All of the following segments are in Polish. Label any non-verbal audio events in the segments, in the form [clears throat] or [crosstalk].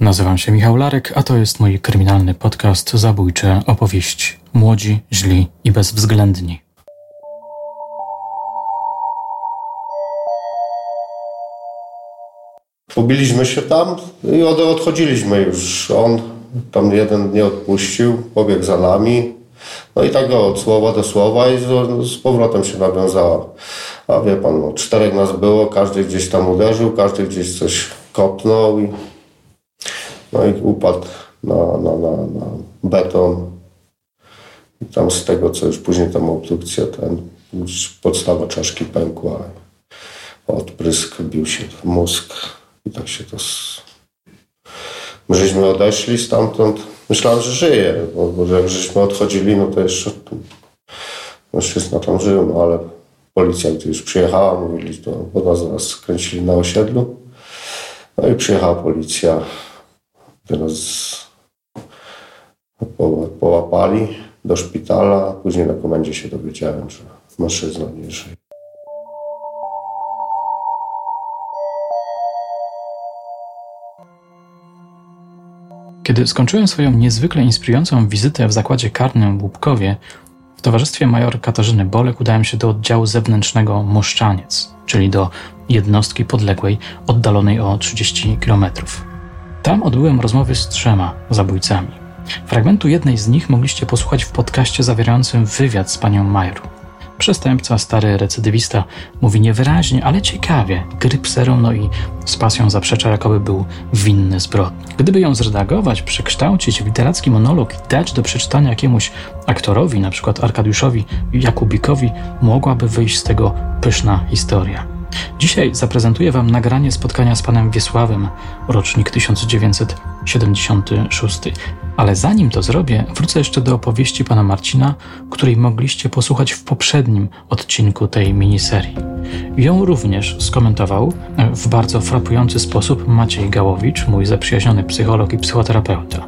Nazywam się Michał Larek, a to jest mój kryminalny podcast Zabójcze opowieści. Młodzi, źli i bezwzględni. Pobiliśmy się tam i od, odchodziliśmy już. On tam jeden nie odpuścił, pobiegł za nami. No i tak go od słowa do słowa i z, z powrotem się nawiązała. A wie pan, no, czterech nas było, każdy gdzieś tam uderzył, każdy gdzieś coś kopnął i, no i upadł na, na, na, na beton. I tam z tego, co już później tam obdukcja, ten, podstawa czaszki pękła, odprysk bił się mózg i tak się to... S... My żeśmy odeszli stamtąd, myślałem, że żyje, bo, bo jak żeśmy odchodzili, no to jeszcze mężczyzna tam żył, no ale policja, gdy już przyjechała, mówili, to nas, nas skręcili na osiedlu. No i przyjechała policja, po- połapali do szpitala. Później na komendzie się dowiedziałem, że mężczyzna nie żyje. Kiedy skończyłem swoją niezwykle inspirującą wizytę w zakładzie karnym w Łupkowie, w towarzystwie major Katarzyny Bolek udałem się do oddziału zewnętrznego Moszczaniec, czyli do jednostki podległej, oddalonej o 30 km. Tam odbyłem rozmowy z trzema zabójcami. Fragmentu jednej z nich mogliście posłuchać w podcaście zawierającym wywiad z panią major. Przestępca, stary recydywista, mówi niewyraźnie, ale ciekawie, gry pserom, no i z pasją zaprzecza, jakoby był winny zbrodni. Gdyby ją zredagować, przekształcić w literacki monolog i dać do przeczytania jakiemuś aktorowi, na przykład Arkadiuszowi Jakubikowi, mogłaby wyjść z tego pyszna historia. Dzisiaj zaprezentuję Wam nagranie spotkania z panem Wiesławem, rocznik 1976. Ale zanim to zrobię, wrócę jeszcze do opowieści pana Marcina, której mogliście posłuchać w poprzednim odcinku tej miniserii. Ją również skomentował e, w bardzo frapujący sposób Maciej Gałowicz, mój zaprzyjaźniony psycholog i psychoterapeuta.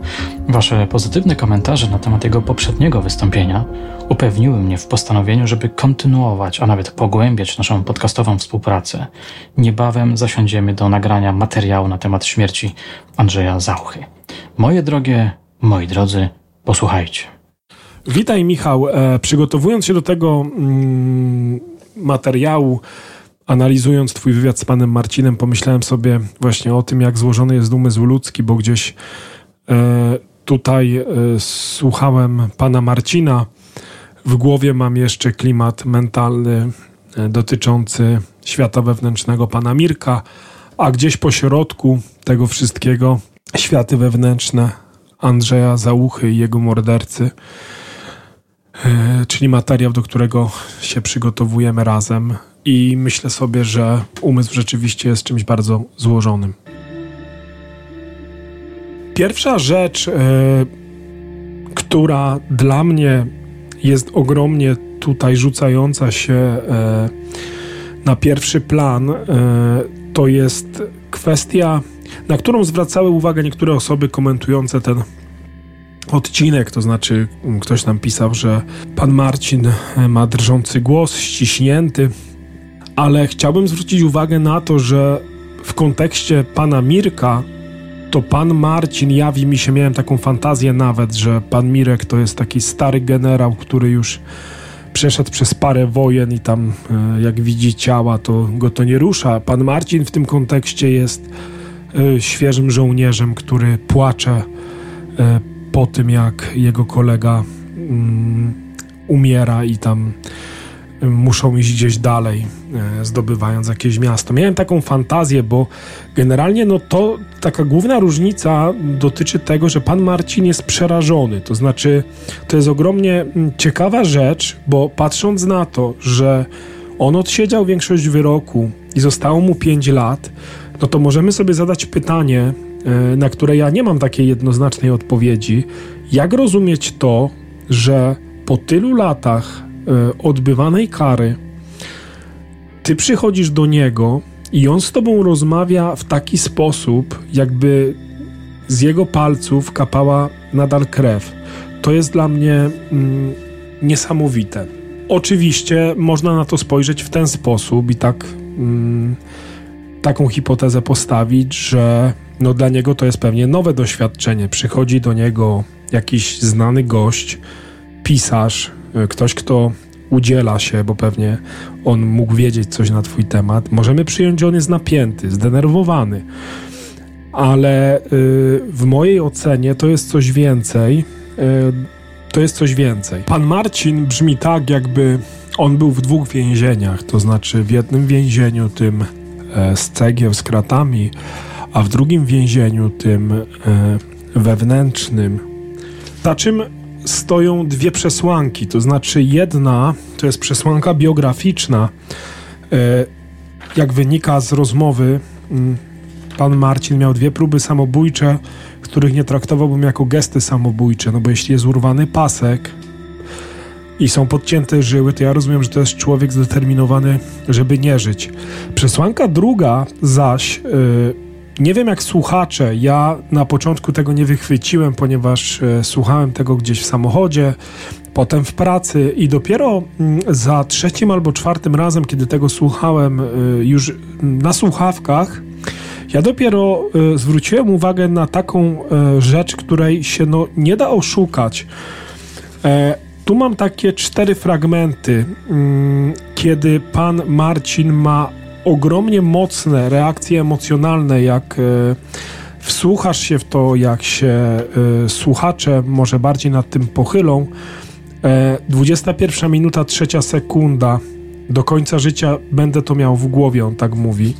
Wasze pozytywne komentarze na temat jego poprzedniego wystąpienia upewniły mnie w postanowieniu, żeby kontynuować, a nawet pogłębiać naszą podcastową współpracę. Niebawem zasiądziemy do nagrania materiału na temat śmierci Andrzeja Zauchy. Moje drogie, moi drodzy, posłuchajcie. Witaj, Michał. E, przygotowując się do tego mm, materiału, analizując Twój wywiad z panem Marcinem, pomyślałem sobie właśnie o tym, jak złożony jest umysł ludzki, bo gdzieś e, tutaj e, słuchałem pana Marcina. W głowie mam jeszcze klimat mentalny e, dotyczący świata wewnętrznego pana Mirka, a gdzieś po środku tego wszystkiego światy wewnętrzne Andrzeja Załuchy i jego mordercy, czyli materiał, do którego się przygotowujemy razem. I myślę sobie, że umysł rzeczywiście jest czymś bardzo złożonym. Pierwsza rzecz, e, która dla mnie jest ogromnie tutaj rzucająca się e, na pierwszy plan, e, to jest kwestia, na którą zwracały uwagę niektóre osoby komentujące ten odcinek, to znaczy mm, ktoś nam pisał, że pan Marcin e, ma drżący głos, ściśnięty, ale chciałbym zwrócić uwagę na to, że w kontekście pana Mirka to pan Marcin jawi mi się, miałem taką fantazję nawet, że pan Mirek to jest taki stary generał, który już przeszedł przez parę wojen i tam e, jak widzi ciała, to go to nie rusza. Pan Marcin w tym kontekście jest e, świeżym żołnierzem, który płacze po tym, jak jego kolega mm, umiera i tam y, muszą iść gdzieś dalej, e, zdobywając jakieś miasto. Miałem taką fantazję, bo generalnie no to taka główna różnica dotyczy tego, że pan Marcin jest przerażony. To znaczy, to jest ogromnie mm, ciekawa rzecz, bo patrząc na to, że on odsiedział większość wyroku i zostało mu 5 lat, no to możemy sobie zadać pytanie, na które ja nie mam takiej jednoznacznej odpowiedzi. Jak rozumieć to, że po tylu latach e, odbywanej kary ty przychodzisz do niego i on z tobą rozmawia w taki sposób, jakby z jego palców kapała nadal krew. To jest dla mnie mm, niesamowite. Oczywiście można na to spojrzeć w ten sposób i tak mm, taką hipotezę postawić, że no dla niego to jest pewnie nowe doświadczenie. Przychodzi do niego jakiś znany gość, pisarz, y, ktoś, kto udziela się, bo pewnie on mógł wiedzieć coś na twój temat. Możemy przyjąć, że on jest napięty, zdenerwowany. Ale y, w mojej ocenie to jest coś więcej. Y, to jest coś więcej. Pan Marcin brzmi tak, jakby on był w dwóch więzieniach, to znaczy w jednym więzieniu, tym e, z cegieł, z kratami, a w drugim więzieniu, tym e, wewnętrznym. Za czym stoją dwie przesłanki, to znaczy jedna to jest przesłanka biograficzna. E, jak wynika z rozmowy, pan Marcin miał dwie próby samobójcze, których nie traktowałbym jako gesty samobójcze, no bo jeśli jest urwany pasek i są podcięte żyły, to ja rozumiem, że to jest człowiek zdeterminowany, żeby nie żyć. Przesłanka druga zaś, yy, nie wiem jak słuchacze, ja na początku tego nie wychwyciłem, ponieważ yy, słuchałem tego gdzieś w samochodzie, potem w pracy i dopiero yy, za trzecim albo czwartym razem, kiedy tego słuchałem y, już na słuchawkach, ja dopiero y, zwróciłem uwagę na taką rzecz, której się no, nie da oszukać. E, tu mam takie cztery fragmenty, y, kiedy pan Marcin ma ogromnie mocne reakcje emocjonalne, jak wsłuchasz się w to, jak się słuchacze może bardziej nad tym pochylą. 21 minuta, trzecia sekunda. Do końca życia będę to miał w głowie, on tak mówi.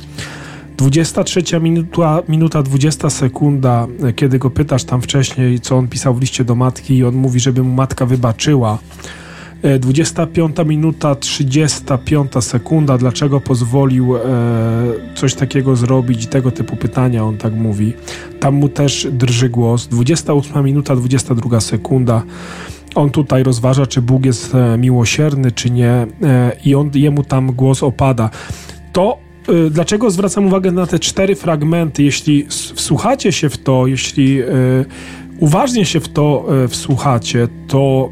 23 minuta, minuta 20 sekunda, kiedy go pytasz tam wcześniej, co on pisał w liście do matki i on mówi, żeby mu matka wybaczyła. 25 e, minuta 35 sekunda, dlaczego pozwolił e, coś takiego zrobić, tego typu pytania on tak mówi. Tam mu też drży głos. 28 minuta 22 sekunda. On tutaj rozważa, czy Bóg jest e, miłosierny, czy nie, e, i on, jemu tam głos opada. To dlaczego zwracam uwagę na te cztery fragmenty? Jeśli wsłuchacie się w to, jeśli uważnie się w to wsłuchacie, to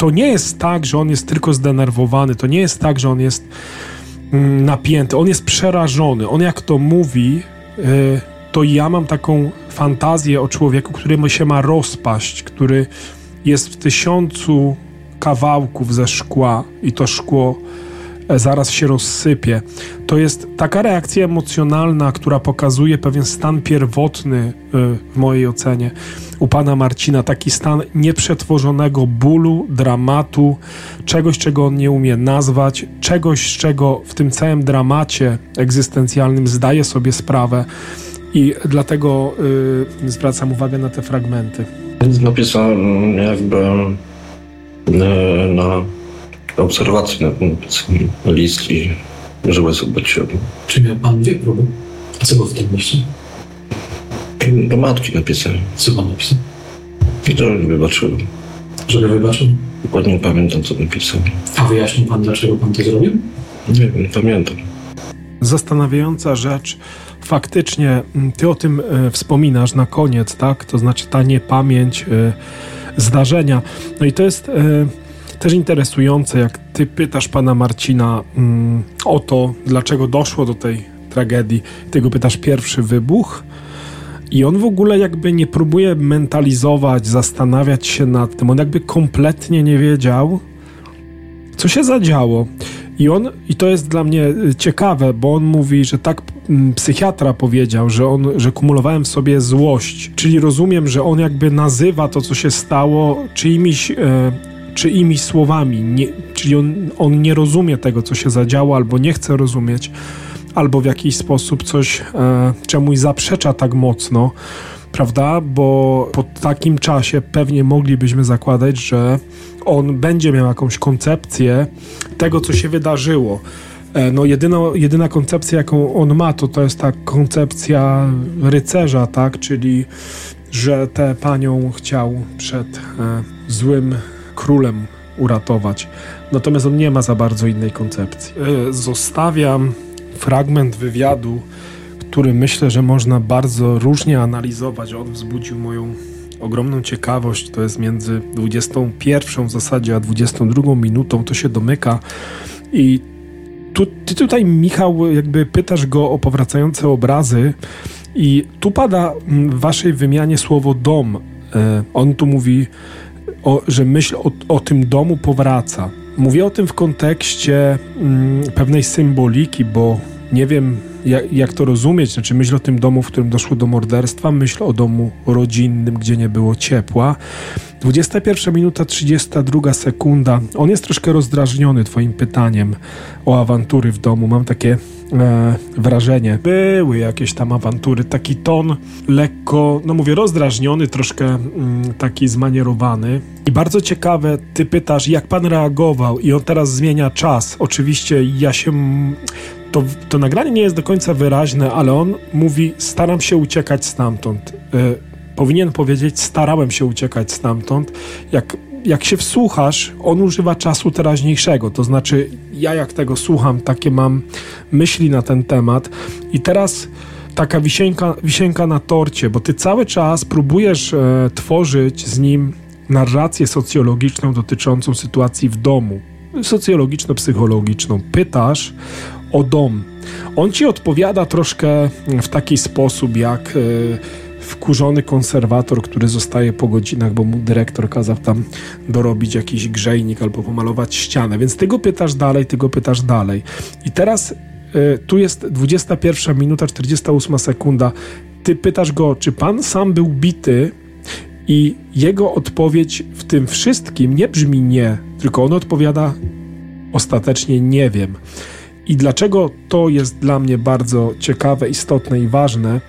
to nie jest tak, że on jest tylko zdenerwowany, to nie jest tak, że on jest mm, napięty, on jest przerażony. On jak to mówi, to ja mam taką fantazję o człowieku, który się ma rozpaść, który jest w tysiącu kawałków ze szkła i to szkło zaraz się rozsypie. To jest taka reakcja emocjonalna, która pokazuje pewien stan pierwotny e, w mojej ocenie u pana Marcina, taki stan nieprzetworzonego bólu, dramatu, czegoś, czego on nie umie nazwać, czegoś, z czego w tym całym dramacie egzystencjalnym zdaje sobie sprawę. I dlatego y, zwracam uwagę na te fragmenty. Napisałem jakby na obserwacji na list i żeby zobaczyć. Czy miał pan dwie próby? A co było w tym liście? Do matki napisałem. Co pan napisał? I to wybaczyłem. Żeby wybaczył? Dokładnie nie pamiętam, co napisał. A wyjaśnił pan, dlaczego pan to zrobił? Nie wiem, nie pamiętam. Zastanawiająca rzecz. Faktycznie, mm, ty o tym e, wspominasz na koniec, tak? To znaczy ta niepamięć e, zdarzenia. No i to jest e, też interesujące, jak ty pytasz pana Marcina mm, o to, dlaczego doszło do tej tragedii. Ty go pytasz pierwszy wybuch i on w ogóle jakby nie próbuje mentalizować, zastanawiać się nad tym. On jakby kompletnie nie wiedział, co się zadziało. I on, i to jest dla mnie y, ciekawe, bo on mówi, że tak mm, psychiatra powiedział, że on, że kumulowałem w sobie złość. Czyli rozumiem, że on jakby nazywa to, co się stało, czyimiś e, czyimi słowami, nie, czyli on, on nie rozumie tego, co się zadziało, albo nie chce rozumieć, albo w jakiś sposób coś e, czemuś zaprzecza tak mocno, prawda? Bo po takim czasie pewnie moglibyśmy zakładać, że on będzie miał jakąś koncepcję tego, co się wydarzyło. E, no jedyna, jedyna koncepcja, jaką on ma, to to jest ta koncepcja rycerza, tak? Czyli, że tę panią chciał przed e, złym królem uratować. Natomiast on nie ma za bardzo innej koncepcji. E, zostawiam fragment wywiadu, który myślę, że można bardzo różnie analizować. On wzbudził moją ogromną ciekawość. To jest między 21 w zasadzie a 22 minutą. To się domyka i tu, ty tutaj, Michał, jakby pytasz go o powracające obrazy I tu pada w waszej wymianie słowo dom. E, on tu mówi, o, że myśl o, o tym domu powraca. Mówię o tym w kontekście mm, pewnej symboliki, bo nie wiem, jak, jak, to rozumieć. Znaczy, myśl o tym domu, w którym doszło do morderstwa, myśl o domu rodzinnym, gdzie nie było ciepła. 21 minuta 32 sekunda. On jest troszkę rozdrażniony Twoim pytaniem o awantury w domu. Mam takie e, wrażenie. Były jakieś tam awantury, taki ton lekko, no mówię, rozdrażniony, troszkę mm, taki zmanierowany. I bardzo ciekawe, ty pytasz, jak pan reagował, i on teraz zmienia czas. Oczywiście ja się to, to nagranie nie jest do końca wyraźne, ale on mówi: Staram się uciekać stamtąd. Y, powinien powiedzieć: Starałem się uciekać stamtąd. Jak, jak się wsłuchasz, on używa czasu teraźniejszego. To znaczy, ja jak tego słucham, takie mam myśli na ten temat. I teraz taka wisienka, wisienka na torcie, bo ty cały czas próbujesz e, tworzyć z nim narrację socjologiczną dotyczącą sytuacji w domu, socjologiczno-psychologiczną. Pytasz o dom. On ci odpowiada troszkę w taki sposób, jak e, wkurzony konserwator, który zostaje po godzinach, bo mu dyrektor kazał tam dorobić jakiś grzejnik albo pomalować ścianę. Więc ty go pytasz dalej, ty go pytasz dalej. I teraz y, tu jest 21 minuta 48 sekunda. Ty pytasz go, czy pan sam był bity i jego odpowiedź w tym wszystkim nie brzmi nie, tylko on odpowiada ostatecznie nie wiem. I dlaczego to jest dla mnie bardzo ciekawe, istotne i ważne?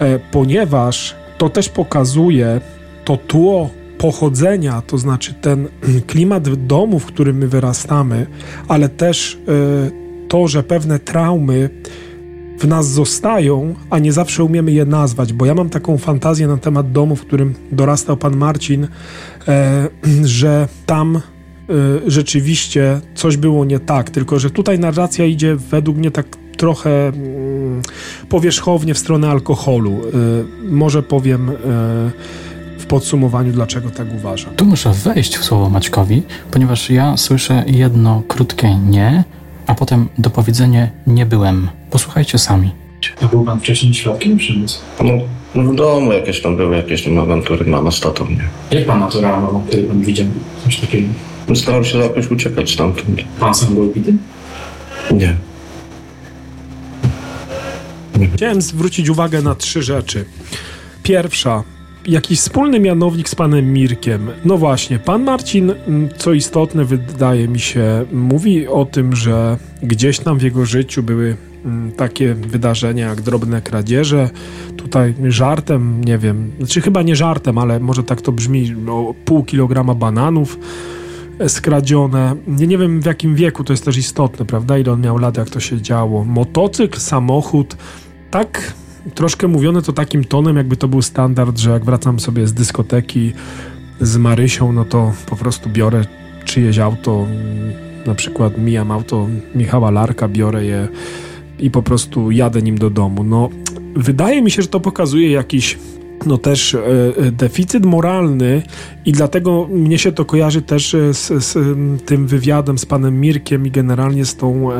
E, ponieważ to też pokazuje to tło pochodzenia, to znaczy ten [clears throat] klimat domu, w którym my wyrastamy, ale też e, to, że pewne traumy w nas zostają, a nie zawsze umiemy je nazwać, bo ja mam taką fantazję na temat domu, w którym dorastał pan Marcin, e, [clears throat] że tam rzeczywiście coś było nie tak, tylko że tutaj narracja idzie według mnie tak trochę mm, powierzchownie w stronę alkoholu. Y, może powiem y, w podsumowaniu, dlaczego tak uważam. Tu muszę wejść w słowo Maćkowi, ponieważ ja słyszę jedno krótkie nie, a potem dopowiedzenie nie byłem. Posłuchajcie sami. A był pan wcześniej świadkiem przemocy? No, no w domu jakieś tam były, jakieś tam awantury mama z tatą, nie? Jak pan na to reagował, kiedy pan widział coś takiego? Starał się jakoś uciekać stamtąd. Pan sam był bity? Nie. Chciałem zwrócić uwagę na trzy rzeczy. Pierwsza, jakiś wspólny mianownik z panem Mirkiem. No właśnie, pan Marcin, mm, co istotne, wydaje mi się, mówi o tym, że gdzieś tam w jego życiu były mm, takie wydarzenia jak drobne kradzieże. Tutaj żartem, nie wiem, znaczy chyba nie żartem, ale może tak to brzmi, o pół kilograma bananów skradzione. Nie, nie wiem w jakim wieku, to jest też istotne, prawda? Ile on miał lat, jak to się działo. Motocykl, samochód, tak troszkę mówione to takim tonem, jakby to był standard, że jak wracam sobie z dyskoteki z Marysią, no to po prostu biorę czyjeś auto, na przykład mijam auto Michała Larka, biorę je i po prostu jadę nim do domu. No, wydaje mi się, że to pokazuje jakiś no też e, e, deficyt moralny i dlatego mnie się to kojarzy też e, z, z tym wywiadem z panem Mirkiem i generalnie z tą e,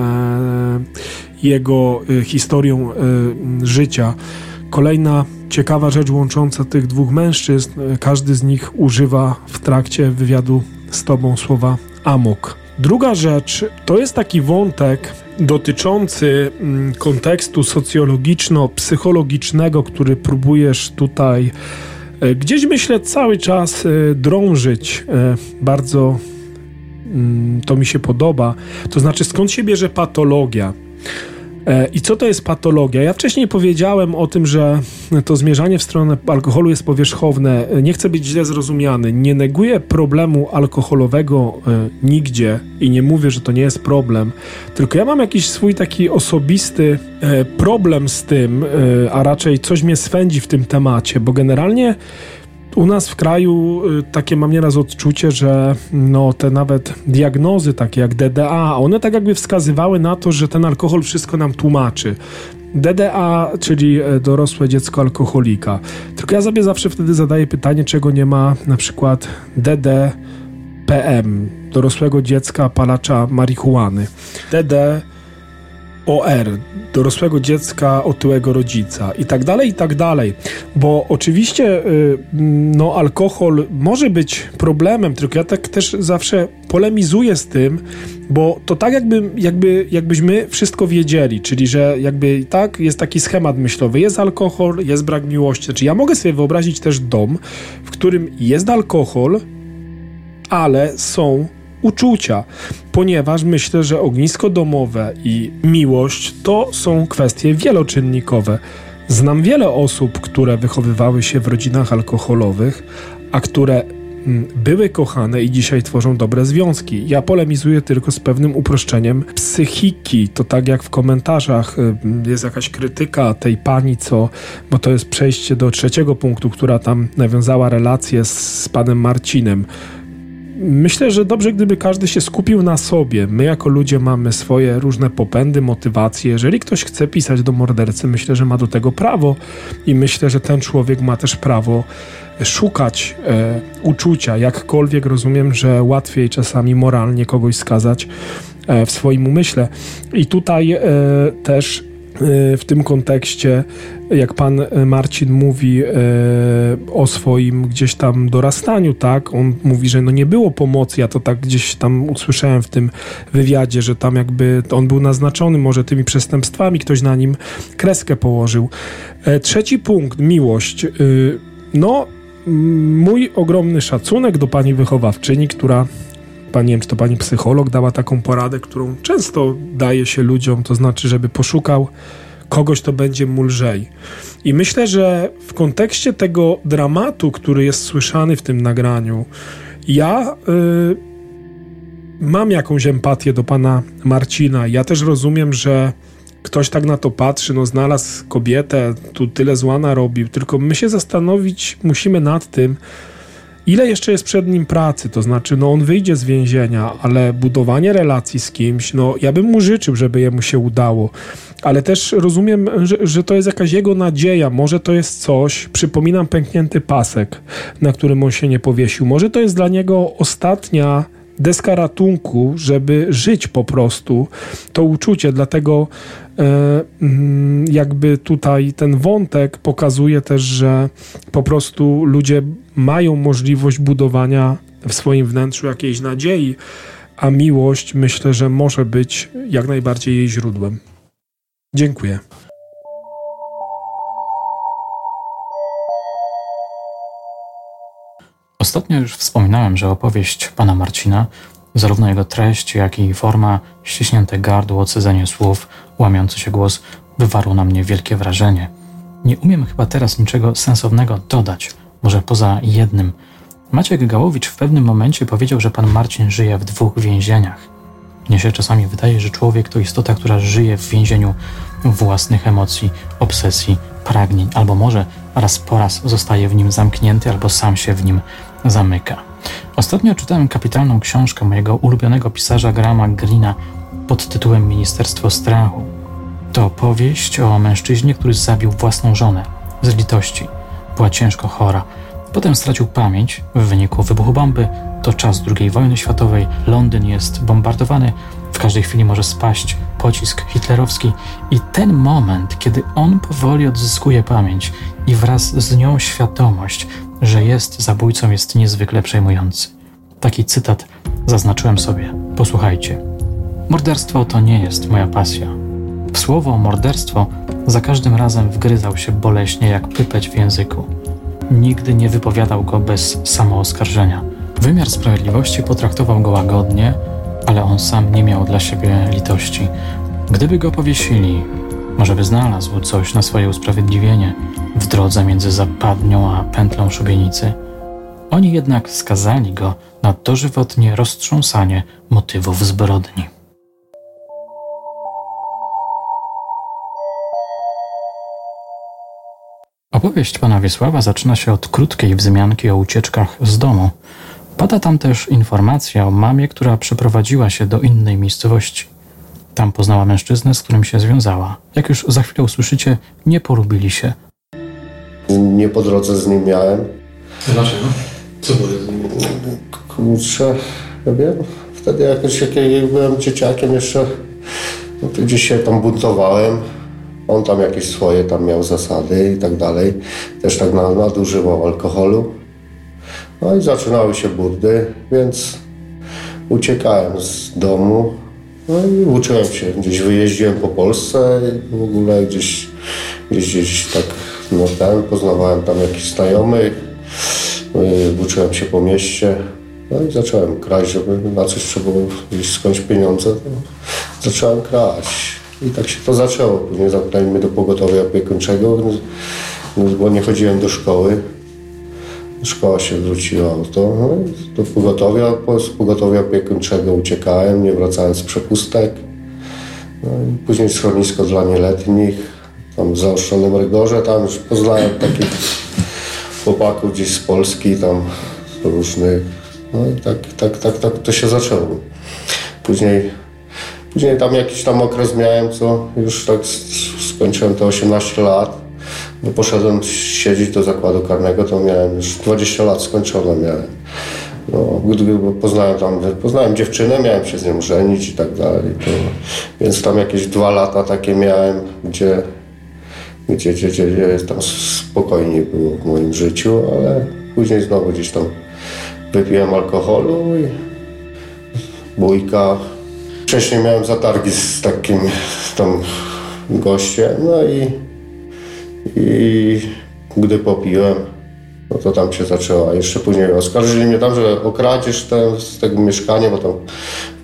jego historią e, życia. Kolejna ciekawa rzecz łącząca tych dwóch mężczyzn, każdy z nich używa w trakcie wywiadu z tobą słowa amok. Druga rzecz to jest taki wątek, dotyczący mm, kontekstu socjologiczno-psychologicznego, który próbujesz tutaj e, gdzieś myślę cały czas e, drążyć. E, bardzo mm, to mi się podoba. To znaczy, skąd się bierze patologia? E, I co to jest patologia? Ja wcześniej powiedziałem o tym, że to zmierzanie w stronę alkoholu jest powierzchowne. Nie chcę być źle zrozumiany. Nie neguję problemu alkoholowego e, nigdzie i nie mówię, że to nie jest problem. Tylko ja mam jakiś swój taki osobisty e, problem z tym, a raczej coś mnie swędzi w tym temacie, bo generalnie u nas w kraju y, takie mam nieraz odczucie, że no, te nawet diagnozy takie jak DDA, one tak jakby wskazywały na to, że ten alkohol wszystko nam tłumaczy. DDA, czyli e, dorosłe dziecko alkoholika. Tylko ja sobie zawsze wtedy zadaję pytanie, czego nie ma na przykład DDPM, dorosłego dziecka palacza marihuany. DD OR, dorosłego dziecka otyłego rodzica i tak dalej, i tak dalej. Bo oczywiście y, no, alkohol może być problemem, tylko ja tak też zawsze polemizuję z tym, bo to tak jakby, jakby, jakbyśmy wszystko wiedzieli, czyli że jakby tak jest taki schemat myślowy, jest alkohol, jest brak miłości. Znaczy ja mogę sobie wyobrazić też dom, w którym jest alkohol, ale są uczucia, ponieważ myślę, że ognisko domowe i miłość to są kwestie wieloczynnikowe. Znam wiele osób, które wychowywały się w rodzinach alkoholowych, a które mm, były kochane i dzisiaj tworzą dobre związki. Ja polemizuję tylko z pewnym uproszczeniem psychiki. To tak jak w komentarzach y, jest jakaś krytyka tej pani, co, bo to jest przejście do trzeciego punktu, która tam nawiązała relację z, z panem Marcinem Myślę, że dobrze, gdyby każdy się skupił na sobie. My, jako ludzie, mamy swoje różne popędy, motywacje. Jeżeli ktoś chce pisać do mordercy, myślę, że ma do tego prawo i myślę, że ten człowiek ma też prawo szukać e, uczucia. Jakkolwiek rozumiem, że łatwiej czasami moralnie kogoś skazać e, w swoim umyśle. I tutaj e, też e, w tym kontekście jak pan e, Marcin mówi e, o swoim gdzieś tam dorastaniu, tak, on mówi, że no nie było pomocy, ja to tak gdzieś tam usłyszałem w tym wywiadzie, że tam jakby on był naznaczony może tymi przestępstwami, ktoś na nim kreskę położył. E, trzeci punkt, miłość. E, no, mój ogromny szacunek do pani wychowawczyni, która pani, nie wiem, czy to pani psycholog dała taką poradę, którą często daje się ludziom, to znaczy, żeby poszukał kogoś to będzie mu lżej. I myślę, że w kontekście tego dramatu, który jest słyszany w tym nagraniu, ja y, mam jakąś empatię do pana Marcina. Ja też rozumiem, że ktoś tak na to patrzy, no znalazł kobietę, tu tyle zła narobił, tylko my się zastanowić musimy nad tym, ile jeszcze jest przed nim pracy, to znaczy, no on wyjdzie z więzienia, ale budowanie relacji z kimś, no ja bym mu życzył, żeby jemu się udało ale też rozumiem, że, że to jest jakaś jego nadzieja. Może to jest coś, przypominam pęknięty pasek, na którym on się nie powiesił. Może to jest dla niego ostatnia deska ratunku, żeby żyć po prostu to uczucie. Dlatego jakby tutaj ten wątek pokazuje też, że po prostu ludzie mają możliwość budowania w swoim wnętrzu jakiejś nadziei, a miłość myślę, że może być jak najbardziej jej źródłem. Dziękuję. Ostatnio już wspominałem, że opowieść pana Marcina, zarówno jego treść, jak i forma, ściśnięte gardło, cedzenie słów, łamiący się głos, wywarło na mnie wielkie wrażenie. Nie umiem chyba teraz niczego sensownego dodać, może poza jednym. Maciek Gałowicz w pewnym momencie powiedział, że pan Marcin żyje w dwóch więzieniach. Mnie się czasami wydaje, że człowiek to istota, która żyje w więzieniu własnych emocji, obsesji, pragnień, albo może raz po raz zostaje w nim zamknięty, albo sam się w nim zamyka. Ostatnio czytałem kapitalną książkę mojego ulubionego pisarza Grama Greena pod tytułem Ministerstwo Strachu. To powieść o mężczyźnie, który zabił własną żonę z litości. Była ciężko chora. Potem stracił pamięć w wyniku wybuchu bomby. To czas II wojny światowej. Londyn jest bombardowany. W każdej chwili może spaść pocisk hitlerowski. I ten moment, kiedy on powoli odzyskuje pamięć i wraz z nią świadomość, że jest zabójcą, jest niezwykle przejmujący. Taki cytat zaznaczyłem sobie. Posłuchajcie. Morderstwo to nie jest moja pasja. W słowo morderstwo za każdym razem wgryzał się boleśnie jak pypeć w języku. Nigdy nie wypowiadał go bez samooskarżenia. Wymiar sprawiedliwości potraktował go łagodnie, ale on sam nie miał dla siebie litości. Gdyby go powiesili, może by znalazł coś na swoje usprawiedliwienie w drodze między zapadnią a pętlą szubienicy. Oni jednak skazali go na dożywotnie roztrząsanie motywów zbrodni. Opowieść pana Wiesława zaczyna się od krótkiej wzmianki o ucieczkach z domu. Pada tam też informacja o mamie, która przeprowadziła się do innej miejscowości. Tam poznała mężczyznę, z którym się związała. Jak już za chwilę usłyszycie, nie polubili się. Nie po drodze z nim miałem. Dlaczego? Co było z nim? Kurczę, ja wiem. Wtedy jakoś jak ja byłem dzieciakiem jeszcze No to gdzieś się tam buntowałem. On tam jakieś swoje tam miał zasady i tak dalej. Też tak nadużywał alkoholu. No i zaczynały się burdy, więc uciekałem z domu. No i uczyłem się, gdzieś wyjeździłem po Polsce i w ogóle gdzieś, gdzieś, gdzieś tak no ten, poznawałem tam jakichś znajomych, no uczyłem się po mieście. No i zacząłem kraść, żeby na coś trzeba było skądś pieniądze. To zacząłem kraść. I tak się to zaczęło. Później zamknęli mnie do pogotowia opiekuńczego, bo nie chodziłem do szkoły. Szkoła się wróciła o to. No do pogotowia, z pogotowia opiekuńczego uciekałem, nie wracałem z przepustek. No i później schronisko dla nieletnich, tam w zaostrzonym rygorze, tam już poznałem takich chłopaków gdzieś z Polski, tam różnych. No i tak, tak, tak, tak to się zaczęło. Później, później tam jakiś tam okres miałem, co już tak skończyłem te 18 lat bo poszedłem siedzieć do zakładu karnego, to miałem już 20 lat skończone miałem. No, poznałem tam, poznałem dziewczynę, miałem się z nią żenić i tak dalej. To, więc tam jakieś dwa lata takie miałem, gdzie, gdzie, gdzie, gdzie, tam spokojniej było w moim życiu, ale później znowu gdzieś tam wypiłem alkoholu i bójka. Wcześniej miałem zatargi z takim tam gościem, no i i gdy popiłem, no to tam się zaczęła. Jeszcze później oskarżyli mnie tam, że okradziesz ten, z tego mieszkania, bo tam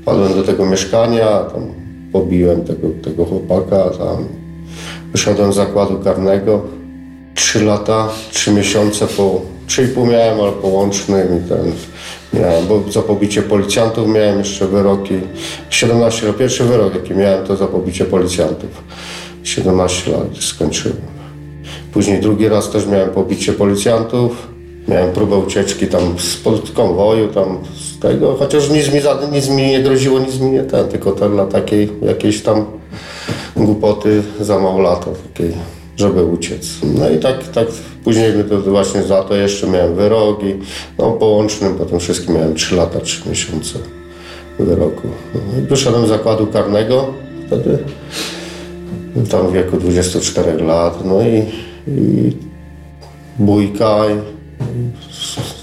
wpadłem do tego mieszkania, tam pobiłem tego, tego chłopaka, tam wyszedłem z zakładu karnego. Trzy lata, trzy miesiące po, trzy i pół miałem, ale połącznym i ten miałem, bo za pobicie policjantów miałem jeszcze wyroki. 17 lat, pierwszy wyrok jaki miałem to za pobicie policjantów. 17 lat skończyłem. Później drugi raz też miałem pobicie policjantów. Miałem próbę ucieczki tam z konwoju, tam z tego, chociaż nic mi, nic mi nie groziło, nic mi nie ten, tylko ten dla takiej jakiejś tam głupoty za mało lata takiej, żeby uciec. No i tak, tak później to właśnie za to jeszcze miałem wyroki, no połącznym potem wszystkim miałem 3 lata, 3 miesiące wyroku. No i wyszedłem z zakładu karnego wtedy, tam w wieku 24 lat, no i i bójka i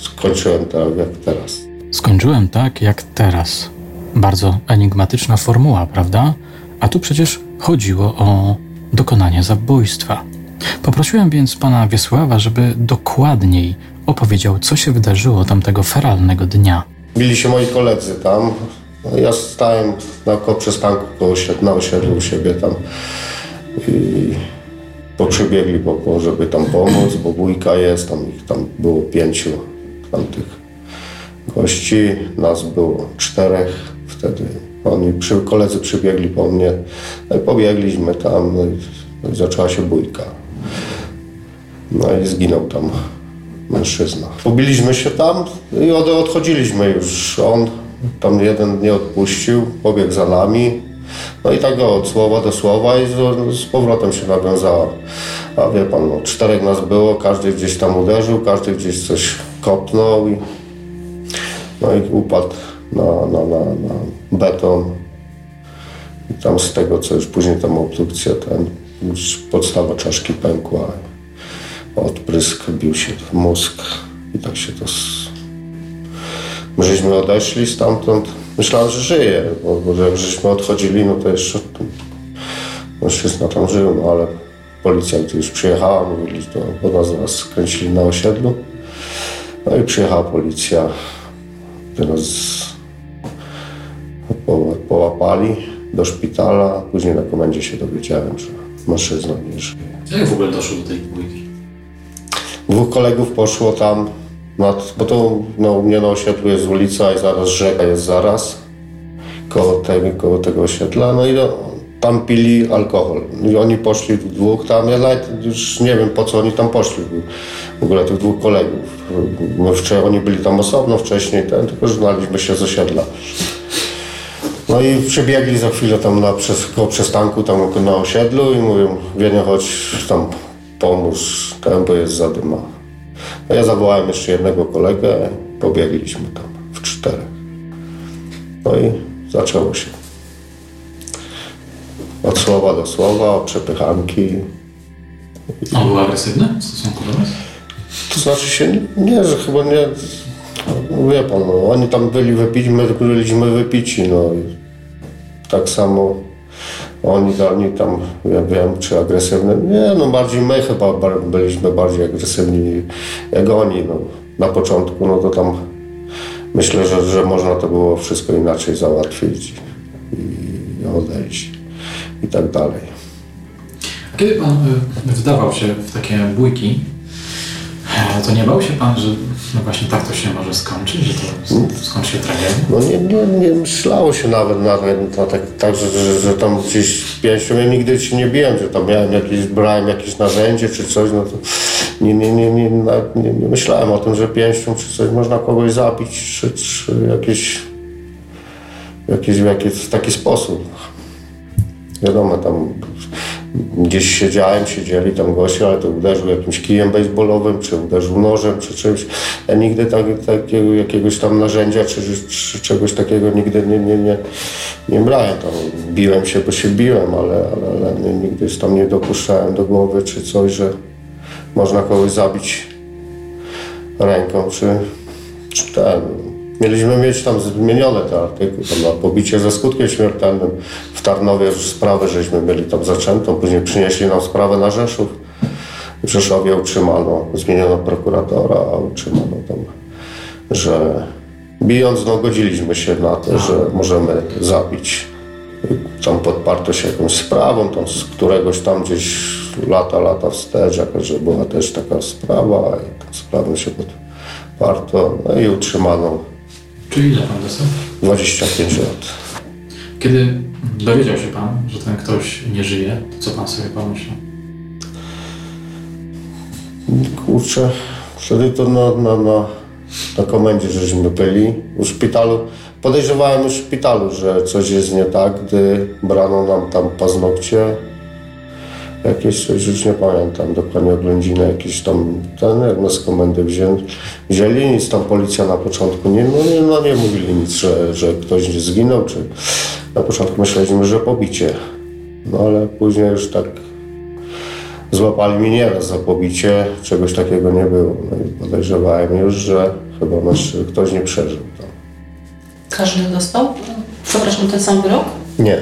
skończyłem tak jak teraz. Skończyłem tak jak teraz. Bardzo enigmatyczna formuła, prawda? A tu przecież chodziło o dokonanie zabójstwa. Poprosiłem więc pana Wiesława, żeby dokładniej opowiedział, co się wydarzyło tamtego feralnego dnia. Bili się moi koledzy tam. No, ja stałem na przystanku koło na osiedlu u siebie tam. I poprzybiegli, bo, bo, żeby tam pomóc, bo bójka jest, tam ich tam było pięciu tamtych gości, nas było czterech wtedy. Oni, przy, koledzy przybiegli po mnie, no i pobiegliśmy tam, no i, no zaczęła się bójka. No i zginął tam mężczyzna. Pobiliśmy się tam i od, odchodziliśmy już. On tam jeden nie odpuścił, pobiegł za nami. No i tak od słowa do słowa i z, z powrotem się nawiązała. A wie pan, no, czterech nas było, każdy gdzieś tam uderzył, każdy gdzieś coś kopnął i, no i upadł na, na, na, na beton. I tam z tego, co już później tam obdukcja, ten, już podstawa czaszki pękła, odprysk bił się w mózg i tak się to... My żeśmy odeszli stamtąd, Myślałem, że żyje, bo, jak żeśmy odchodzili, no to jeszcze mężczyzna tam żył, no ale policja gdy już przyjechała, mówili, to nas zaraz skręcili na osiedlu. No i przyjechała policja, nas połapali do szpitala. Później na komendzie się dowiedziałem, że mężczyzna nie żyje. Jak w ogóle doszło do tej dwójki? Dwóch kolegów poszło tam nad, bo to no, u mnie na osiedlu jest ulica i zaraz rzeka jest zaraz koło tego, koło tego osiedla. No i no, tam pili alkohol. I oni poszli dwóch tam, ja nawet już nie wiem po co oni tam poszli. W ogóle tych dwóch kolegów. No, wczoraj, oni byli tam osobno wcześniej, ten, tylko znaliśmy się z osiedla. No i przybiegli za chwilę tam na, przez, koło przystanku tam na osiedlu i mówią, Wienia chodź tam pomóż, ten, bo jest zadyma. A ja zawołałem jeszcze jednego kolegę, pobiegliśmy tam w czterech. No i zaczęło się. Od słowa do słowa, przepychanki. On był agresywny w stosunku do was? To znaczy się, nie, że chyba nie, no wie pan, no, oni tam byli wypici, my byliśmy wypici, no i tak samo oni, oni tam, ja wiem, czy agresywne, nie, no bardziej my chyba byliśmy bardziej agresywni jak oni, no. Na początku, no to tam myślę, że, że można to było wszystko inaczej załatwić i odejść i tak dalej. Kiedy pan y, wdawał się w takie bójki, e, to nie bał się pan, że no właśnie tak to się może skończyć, że to skończy się tragedią? No nie, nie, nie myślało się nawet na, na tak, tak że, że, że tam gdzieś pięścią, ja nigdy się nie biłem, że tam miałem jakieś, brałem jakieś narzędzie czy coś, no to nie, nie, nie, nie, nie, nie myślałem o tym, że pięścią czy coś można kogoś zabić, czy, czy jakieś, jakieś, w taki sposób. Wiadomo, tam gdzieś siedziałem, siedzieli tam goście, ale to uderzył jakimś kijem baseballowym, czy uderzył nożem, czy czymś. Ja nigdy tak, takiego, jakiegoś tam narzędzia, czy, czy czegoś takiego nigdy nie, nie, nie, nie brałem. Tam biłem się, bo się biłem, ale, ale, ale nie- nigdy tam nie dopuszczałem do głowy, czy coś, że można kogoś zabić ręką, czy, czy ten. Mieliśmy mieć tam zmienione te artykuły, tam na pobicie ze skutkiem śmiertelnym. W Tarnowie sprawę żeśmy mieli tam zaczętą, później przynieśli nam sprawę na Rzeszów. W Rzeszowie utrzymano, zmieniono prokuratora, a utrzymano tam, że bijąc, no godziliśmy się na to, że możemy zabić. Tam podparto się jakąś sprawą, tam z któregoś tam gdzieś lata, lata wstecz, jakaś, że była też taka sprawa i tą sprawą się podparto, no i utrzymano Czyli ile pan dostał? 25 lat. Kiedy dowiedział się pan, że ten ktoś nie żyje, to co pan sobie pomyślał? Kurczę, wtedy to na, na, na, na komendzie żeśmy byli w szpitalu. Podejrzewałem już w szpitalu, że coś jest nie tak, gdy brano nam tam paznokcie. Jakieś coś, już nie pamiętam dokładnie oględziny, jakieś tam ten, jak nas komendy wzięli, wzięli, nic tam policja na początku nie, no nie, no nie mówili nic, że, że ktoś zginął, czy na początku myśleliśmy, że pobicie. No ale później już tak Złapali mnie nieraz za pobicie, czegoś takiego nie było. No i podejrzewałem już, że chyba nasz, ktoś nie przeżył. To. Każdy dostał? Przepraszam, ten sam wyrok? Nie.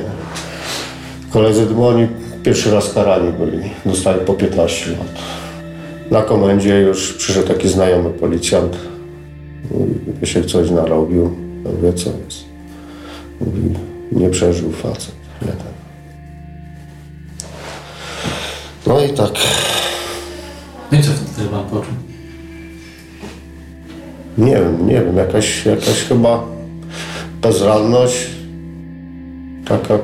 Koledzy, bo oni pierwszy raz karani byli. Dostali po 15 lat. Na komendzie już przyszedł taki znajomy policjant. Mówi, się coś narobił. Mówię, co jest. Mówi, nie przeżył facet. Jeden. No i tak. No i co wtedy pan poczuł? Nie wiem, nie wiem, jakaś, jakaś chyba bezradność. Taka,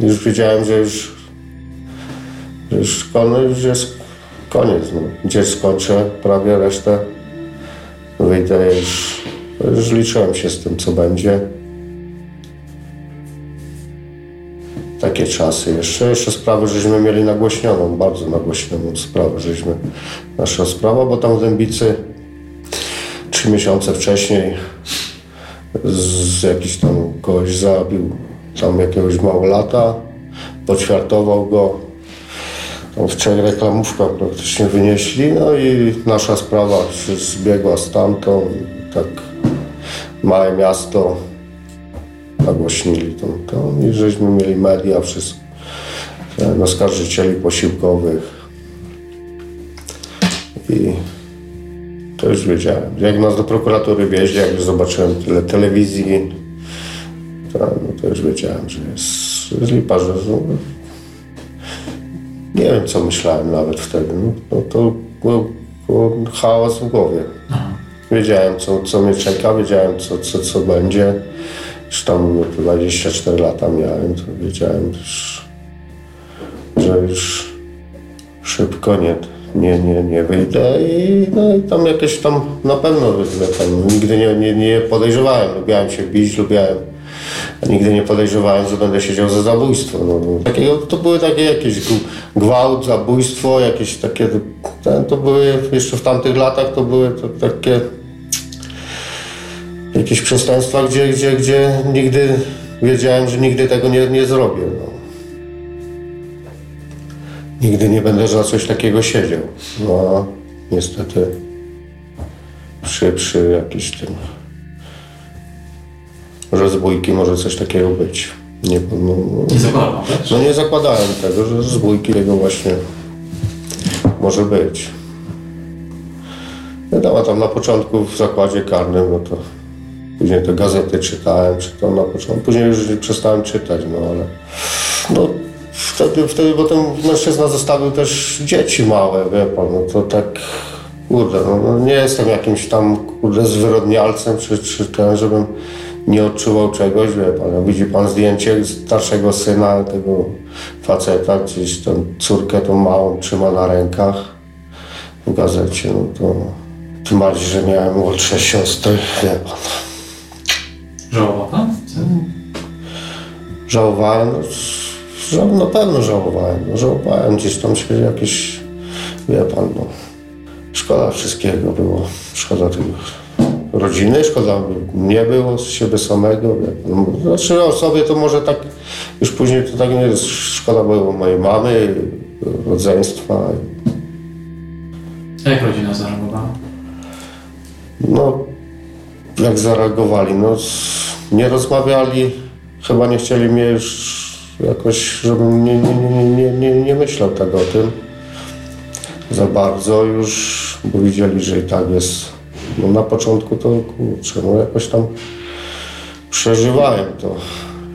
już wiedziałem, że już, już, szkolny już jest koniec. No. Gdzie skończę prawie resztę, wyjdę już, już liczyłem się z tym, co będzie. Takie czasy jeszcze. Jeszcze sprawę żeśmy mieli nagłośnioną, bardzo nagłośnioną sprawę, żeśmy, nasza sprawa, bo tam w Dębicy trzy miesiące wcześniej z jakiś tam kogoś zabił, tam jakiegoś małolata, poćwiartował go. Tam w trzech reklamówkach praktycznie wynieśli, no i nasza sprawa się zbiegła z tamtą. i Tak małe miasto nagłośnili tą, tą i żeśmy mieli media, wszystko, oskarżycieli posiłkowych i to już wiedziałem. Jak nas do prokuratury wieźli, jak już zobaczyłem tyle telewizji, to, no to już wiedziałem, że jest, lipa, że- nie wiem, co myślałem nawet wtedy. No, no to był, był chaos w głowie. Wiedziałem, co, co mnie czeka, wiedziałem, co, co, co będzie. Już tam 24 lata miałem, to wiedziałem, już, że już szybko nie, nie, nie, nie wyjdę i, no, i tam jakieś tam na pewno wyjdę. Tam nigdy nie, nie, nie podejrzewałem, lubiałem się bić, lubiałem, nigdy nie podejrzewałem, że będę siedział za zabójstwo. No, no. Takiego, to były takie jakieś gw- gwałt, zabójstwo, jakieś takie, ten, to były jeszcze w tamtych latach to były to takie jakieś przestępstwa, gdzie, gdzie, gdzie nigdy wiedziałem, że nigdy tego nie, nie zrobię. No. nigdy nie będę za coś takiego siedział. No, niestety przy, przy jakiś tym rozbójki może coś takiego być. Nie, no, Nie zakładam, tak? no nie zakładałem tego, że rozbójki tego właśnie może być. Wiadomo, tam na początku w zakładzie karnym, no to później te gazety czytałem, czytałem na początku, później już przestałem czytać, no ale no wtedy, wtedy bo ten mężczyzna zostawił też dzieci małe, wie pan, no to tak kurde, no, no nie jestem jakimś tam kurde zwyrodnialcem, czy, czy ten, żebym nie odczuwał czegoś, wie pan, widzi pan zdjęcie starszego syna, tego faceta, gdzieś tą córkę tą małą trzyma na rękach w gazecie, no to tym bardziej, że miałem młodsze siostry, wie pan. Żałował pan? Żałowałem, no, żał, na pewno żałowałem. No, żałowałem gdzieś tam się jakieś, wie pan, no, szkoda wszystkiego było. Szkoda tego rodziny, szkoda mnie było, z siebie samego. No, Znaczy o sobie to może tak, już później to tak nie jest, szkoda było mojej mamy, rodzeństwa. A jak rodzina zareagowała? No, jak zareagowali? No, nie rozmawiali, chyba nie chcieli mnie już jakoś, żebym nie, nie, nie, nie, nie, nie myślał tak o tym za bardzo już, bo widzieli, że i tak jest. No, na początku to kurczę, no jakoś tam przeżywałem to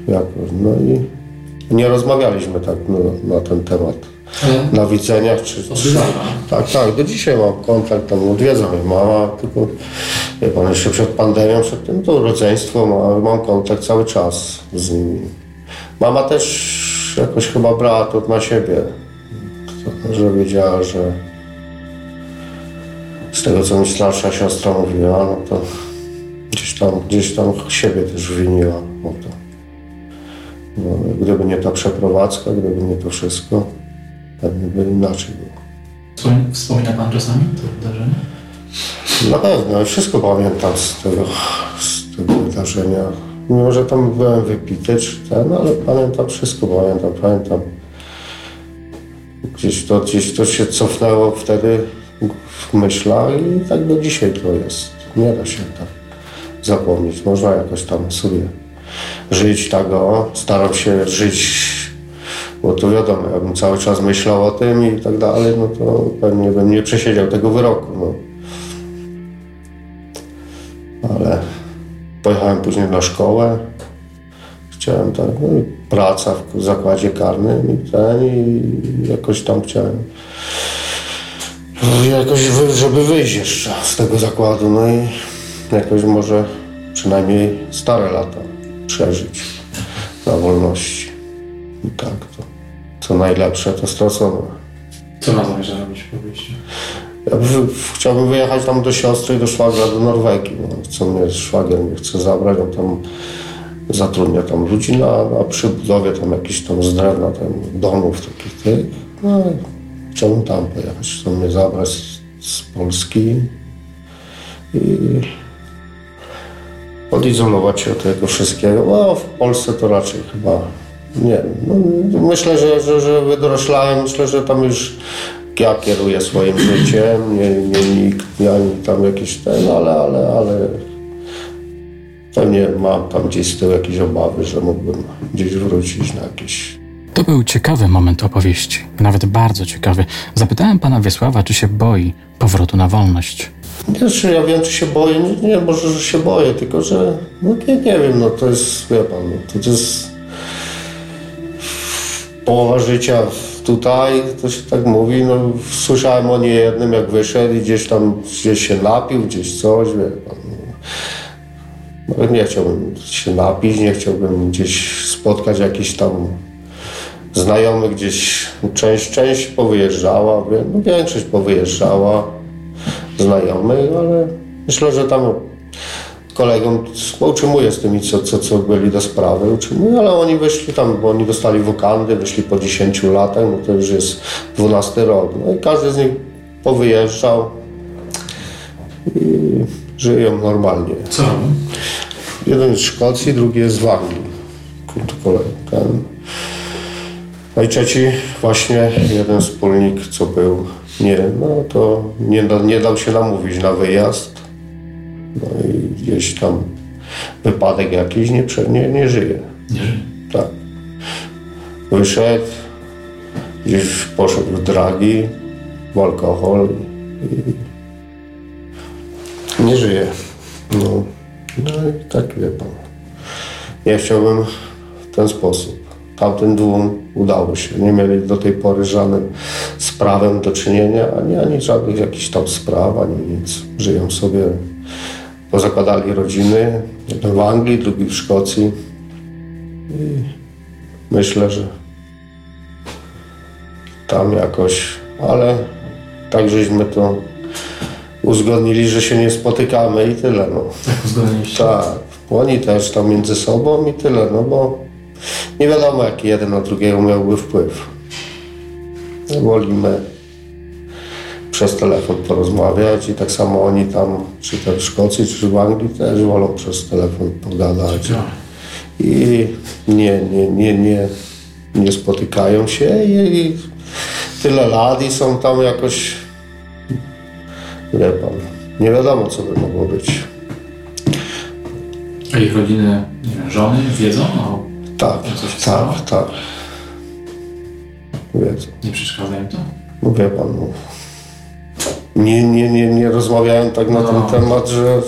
jakoś, no i nie rozmawialiśmy tak no, na ten temat Ale na widzeniach czy, czy, tak, tak, do dzisiaj mam kontakt, tam odwiedza mnie mama, tylko wie pan, jeszcze przed pandemią, przed tym to rodzeństwo, ma, mam kontakt cały czas z nimi. Mama też jakoś chyba brała to na siebie, że wiedziała, że z tego, co mi starsza siostra mówiła, no to gdzieś tam, gdzieś tam siebie też winiła o to. No, gdyby nie ta przeprowadzka, gdyby nie to wszystko, pewnie by inaczej było. Wspomin- Wspomina pan czasami to wydarzenie? Na pewno, wszystko pamiętam z tego, z tego wydarzenia. Mimo, że tam byłem wypity czy ten, ale pamiętam wszystko, pamiętam, pamiętam. Gdzieś to, gdzieś to się cofnęło wtedy w myślach i tak do dzisiaj to jest. Nie da się tak zapomnieć. Można jakoś tam sobie żyć tak, o, staram się żyć, bo to wiadomo, jakbym cały czas myślał o tym i tak dalej, no to pewnie bym nie przesiedział tego wyroku. No. ale pojechałem później na szkołę. Chciałem tak, no praca w zakładzie karnym i ten, i jakoś tam chciałem jakoś, żeby wyjść jeszcze z tego zakładu, no i jakoś może przynajmniej stare lata przeżyć na wolności. I tak to, co najlepsze, to stracone. Co pan zamierza robić po wyjściu? Ja wy, chciałbym wyjechać tam do siostry i do szwagra do Norwegii. Bo chcą mnie, szwagier mnie chce zabrać, on tam zatrudnia tam ludzi na, na przybudowie tam jakichś tam z drewna tam domów takich tych. No i chciałbym tam pojechać, chcą mnie zabrać z, Polski i odizolować się od tego wszystkiego. No w Polsce to raczej chyba nie. No, myślę, że, że, że myślę, że tam już ja kieruję swoim [clears throat] życiem, nie, nie nikt, ani tam jakieś ten, ale, ale, ale pewnie mam tam gdzieś z tyłu jakieś obawy, że mógłbym gdzieś wrócić na jakieś To był ciekawy moment opowieści, nawet bardzo ciekawy. Zapytałem pana Wiesława, czy się boi powrotu na wolność. Nie, czy ja wiem, czy się boję, nie, nie może, że się boję, tylko że, no nie, nie wiem, no to jest, wie pan, no, to, jest połowa życia tutaj, to się tak mówi, no słyszałem o niejednym, jak wyszedł i gdzieś tam, gdzieś się napił, gdzieś coś, wie pan. No, nie chciałbym się napić, nie chciałbym gdzieś spotkać jakiś tam znajomych gdzieś, część, część powyjeżdżała, no, większość powyjeżdżała, znajomych, ale myślę, że tam kolegom utrzymuję z tymi, co, co, co byli do sprawy, utrzymuję, ale oni wyszli tam, bo oni dostali wokandy, wyszli po 10 latach, no to już jest 12 rok. No i każdy z nich powyjeżdżał i żyją normalnie. Co? Jeden jest z Szkocji, drugi jest z Anglii. Ten. No i trzeci właśnie jeden wspólnik, co był, nie, no to nie, nie dał się namówić na wyjazd. No i gdzieś tam wypadek jakiś nie, nie, nie żyje. Nie żyje. Tak. Wyszedł, gdzieś poszedł w dragi, w alkohol i nie żyje. No, no i tak wie pan. Ja chciałbym w ten sposób. Tamtym dwóm udało się. Nie mieli do tej pory żadnym z prawem do czynienia, ani, ani żadnych jakichś tam spraw, ani nic. Żyją sobie, pozakładali rodziny. Jeden w Anglii, drugi w Szkocji. Myślę, że tam jakoś, ale tak żeśmy to uzgodnili, że się nie spotykamy i tyle. No. Tak uzgodniliście? Tak, oni też tam między sobą i tyle, no bo nie wiadomo jaki jeden na drugiego miałby wpływ. Wolimy przez telefon porozmawiać i tak samo oni tam, czy to w Szkocji, czy w Anglii też wolą przez telefon pogadać. Tak. I nie, nie, nie, nie, nie spotykają się i, i tyle lat i są tam jakoś, wie pan, nie wiadomo co by mogło być. A ich rodziny, nie wiem, żony wiedzą o... Tak, Co się stało? tak, tak. Nie przeszkadza im to? No wie pan, no. Nie, nie, nie, nie rozmawiałem tak na No. ten temat, że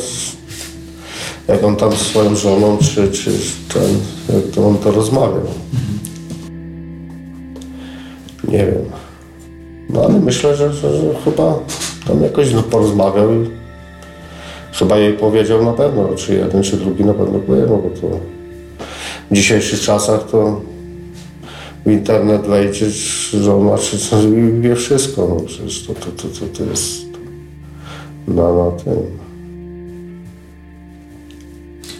jak on tam z swoją żoną, czy, czy ten, jak to on to rozmawiał. Nie wiem. No ale myślę, że, że, że chyba tam jakoś no, porozmawiał i chyba jej powiedział na pewno, czy jeden, czy drugi na pewno powiedział, bo to w dzisiejszych czasach to w internet wejdziesz, żona czy coś i wie wszystko. No przecież to, to, to, to, to jest na, na tym.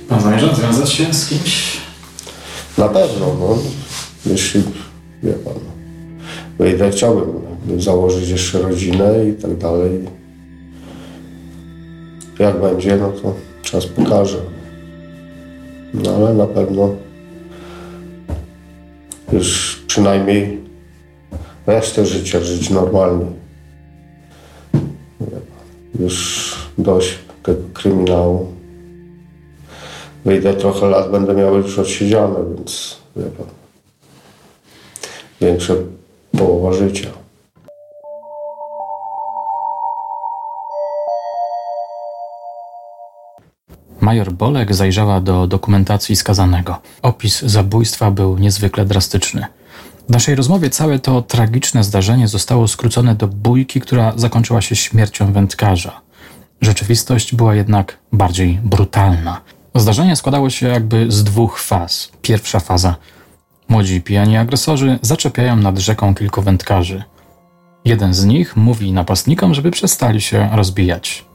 Pan zamierza związać się z kimś? Na pewno, no. Jeśli, wie pan, wyjdę, chciałbym założyć jeszcze rodzinę i tak dalej. Jak będzie, no to czas pokaże. No ale na pewno już przynajmniej resztę życia żyć normalnie. Już dość tego kryminału. Wyjdę trochę lat, będę miał już odsiedziane, więc wie pan. Większa połowa życia. Major Bolek zajrzała do dokumentacji skazanego. Opis zabójstwa był niezwykle drastyczny. W naszej rozmowie całe to tragiczne zdarzenie zostało skrócone do bójki, która zakończyła się śmiercią wędkarza. Rzeczywistość była jednak bardziej brutalna. Zdarzenie składało się jakby z dwóch faz. Pierwsza faza. Młodzi pijani agresorzy zaczepiają nad rzeką kilku wędkarzy. Jeden z nich mówi napastnikom, żeby przestali się rozbijać.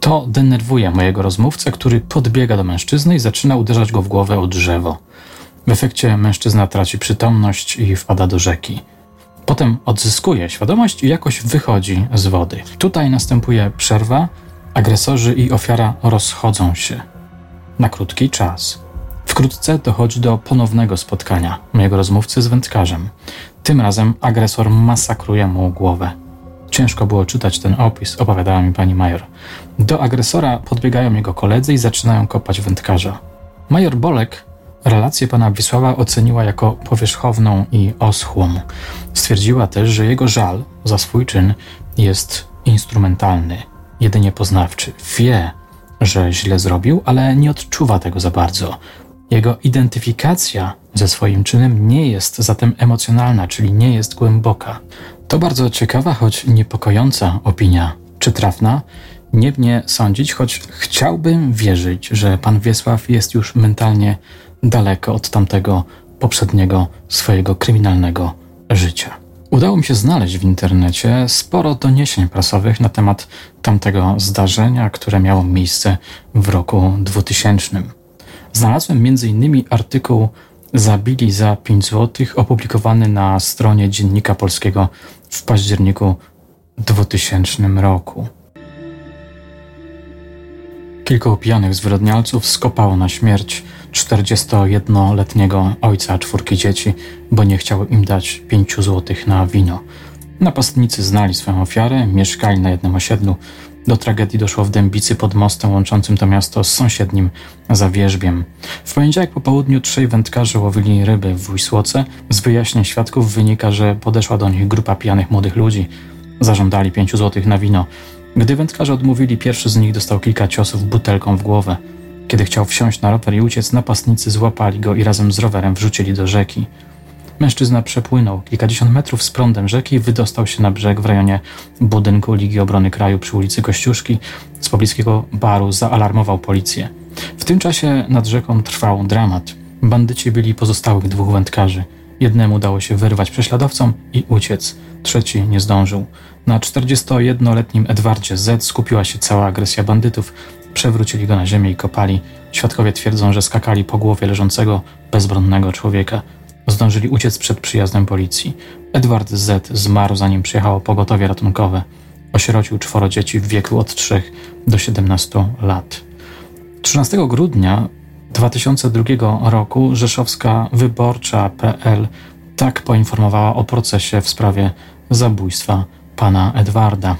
To denerwuje mojego rozmówcę, który podbiega do mężczyzny i zaczyna uderzać go w głowę o drzewo. W efekcie mężczyzna traci przytomność i wpada do rzeki. Potem odzyskuje świadomość i jakoś wychodzi z wody. Tutaj następuje przerwa, agresorzy i ofiara rozchodzą się. Na krótki czas. Wkrótce dochodzi do ponownego spotkania mojego rozmówcy z wędkarzem. Tym razem agresor masakruje mu głowę. Ciężko było czytać ten opis, opowiadała mi pani major. Do agresora podbiegają jego koledzy i zaczynają kopać wędkarza. Major Bolek relację pana Wisława oceniła jako powierzchowną i oschłą. Stwierdziła też, że jego żal za swój czyn jest instrumentalny, jedynie poznawczy. Wie, że źle zrobił, ale nie odczuwa tego za bardzo. Jego identyfikacja ze swoim czynem nie jest zatem emocjonalna, czyli nie jest głęboka. To bardzo ciekawa, choć niepokojąca opinia. Czy trafna? Nie mnie sądzić, choć chciałbym wierzyć, że pan Wiesław jest już mentalnie daleko od tamtego poprzedniego swojego kryminalnego życia. Udało mi się znaleźć w internecie sporo doniesień prasowych na temat tamtego zdarzenia, które miało miejsce w roku 2000. Znalazłem m.in. artykuł Zabili za 5 zł opublikowany na stronie Dziennika Polskiego w październiku 2000 roku. Kilku pijanych zwyrodnialców skopało na śmierć 41-letniego ojca czwórki dzieci, bo nie chciał im dać 5 złotych na wino. Napastnicy znali swoją ofiarę, mieszkali na jednym osiedlu. Do tragedii doszło w Dębicy pod mostem łączącym to miasto z sąsiednim Zawierzbiem. W poniedziałek po południu trzej wędkarze łowili ryby w Wisłoce. Z wyjaśnień świadków wynika, że podeszła do nich grupa pijanych młodych ludzi. Zażądali pięciu złotych na wino. Gdy wędkarze odmówili, pierwszy z nich dostał kilka ciosów butelką w głowę. Kiedy chciał wsiąść na rower i uciec, napastnicy złapali go i razem z rowerem wrzucili do rzeki. Mężczyzna przepłynął kilkadziesiąt metrów z prądem rzeki i wydostał się na brzeg w rejonie budynku Ligi Obrony Kraju przy ulicy Kościuszki. Z pobliskiego baru zaalarmował policję. W tym czasie nad rzeką trwał dramat. Bandyci byli pozostałych dwóch wędkarzy. Jednemu udało się wyrwać prześladowcom i uciec. Trzeci nie zdążył. Na 41-letnim Edwardzie Z skupiła się cała agresja bandytów. Przewrócili go na ziemię i kopali. Świadkowie twierdzą, że skakali po głowie leżącego, bezbronnego człowieka. Zdążyli uciec przed przyjazdem policji. Edward Z zmarł zanim przyjechało pogotowie ratunkowe. Osierocił czworo dzieci w wieku od 3 do 17 lat. 13 grudnia 2002 roku rzeszowska wyborcza.pl tak poinformowała o procesie w sprawie zabójstwa pana Edwarda.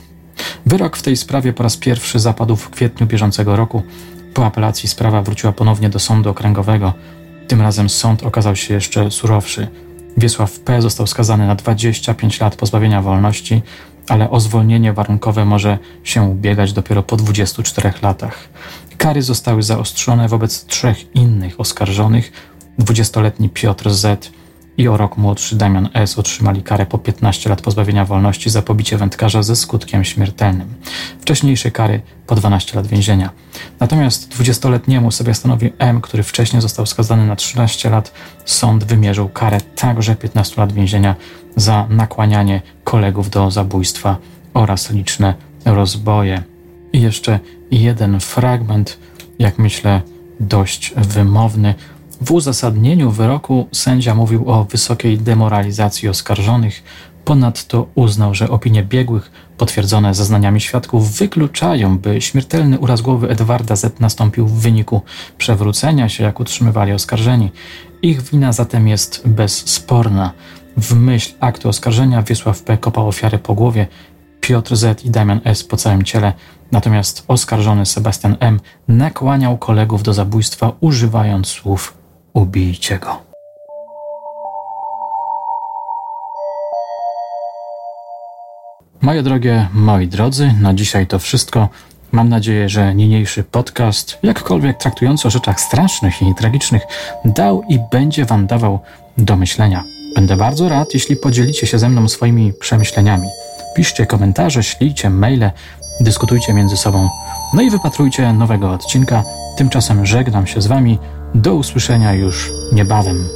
Wyrok w tej sprawie po raz pierwszy zapadł w kwietniu bieżącego roku. Po apelacji sprawa wróciła ponownie do sądu okręgowego. Tym razem sąd okazał się jeszcze surowszy. Wiesław P. został skazany na 25 lat pozbawienia wolności, ale o zwolnienie warunkowe może się ubiegać dopiero po 24 latach. Kary zostały zaostrzone wobec trzech innych oskarżonych. 20-letni Piotr Z i o rok młodszy Damian S. otrzymali karę po 15 lat pozbawienia wolności za pobicie wędkarza ze skutkiem śmiertelnym. Wcześniejsze kary po 12 lat więzienia. Natomiast 20-letniemu Sebastianowi M., który wcześniej został skazany na 13 lat, sąd wymierzył karę także 15 lat więzienia za nakłanianie kolegów do zabójstwa oraz liczne rozboje. I jeszcze jeden fragment, jak myślę, dość wymowny. W uzasadnieniu wyroku sędzia mówił o wysokiej demoralizacji oskarżonych. Ponadto uznał, że opinie biegłych, potwierdzone zeznaniami świadków, wykluczają, by śmiertelny uraz głowy Edwarda Z nastąpił w wyniku przewrócenia się, jak utrzymywali oskarżeni. Ich wina zatem jest bezsporna. W myśl aktu oskarżenia Wiesław P. kopał ofiary po głowie, Piotr Z. i Damian S. po całym ciele, natomiast oskarżony Sebastian M. nakłaniał kolegów do zabójstwa, używając słów ubijcie go. Moje drogie, moi drodzy, na dzisiaj to wszystko. Mam nadzieję, że niniejszy podcast, jakkolwiek traktujący o rzeczach strasznych i tragicznych, dał i będzie Wam dawał do myślenia. Będę bardzo rad, jeśli podzielicie się ze mną swoimi przemyśleniami. Piszcie komentarze, ślijcie maile, dyskutujcie między sobą. No i wypatrujcie nowego odcinka. Tymczasem żegnam się z Wami. Do usłyszenia już niebawem.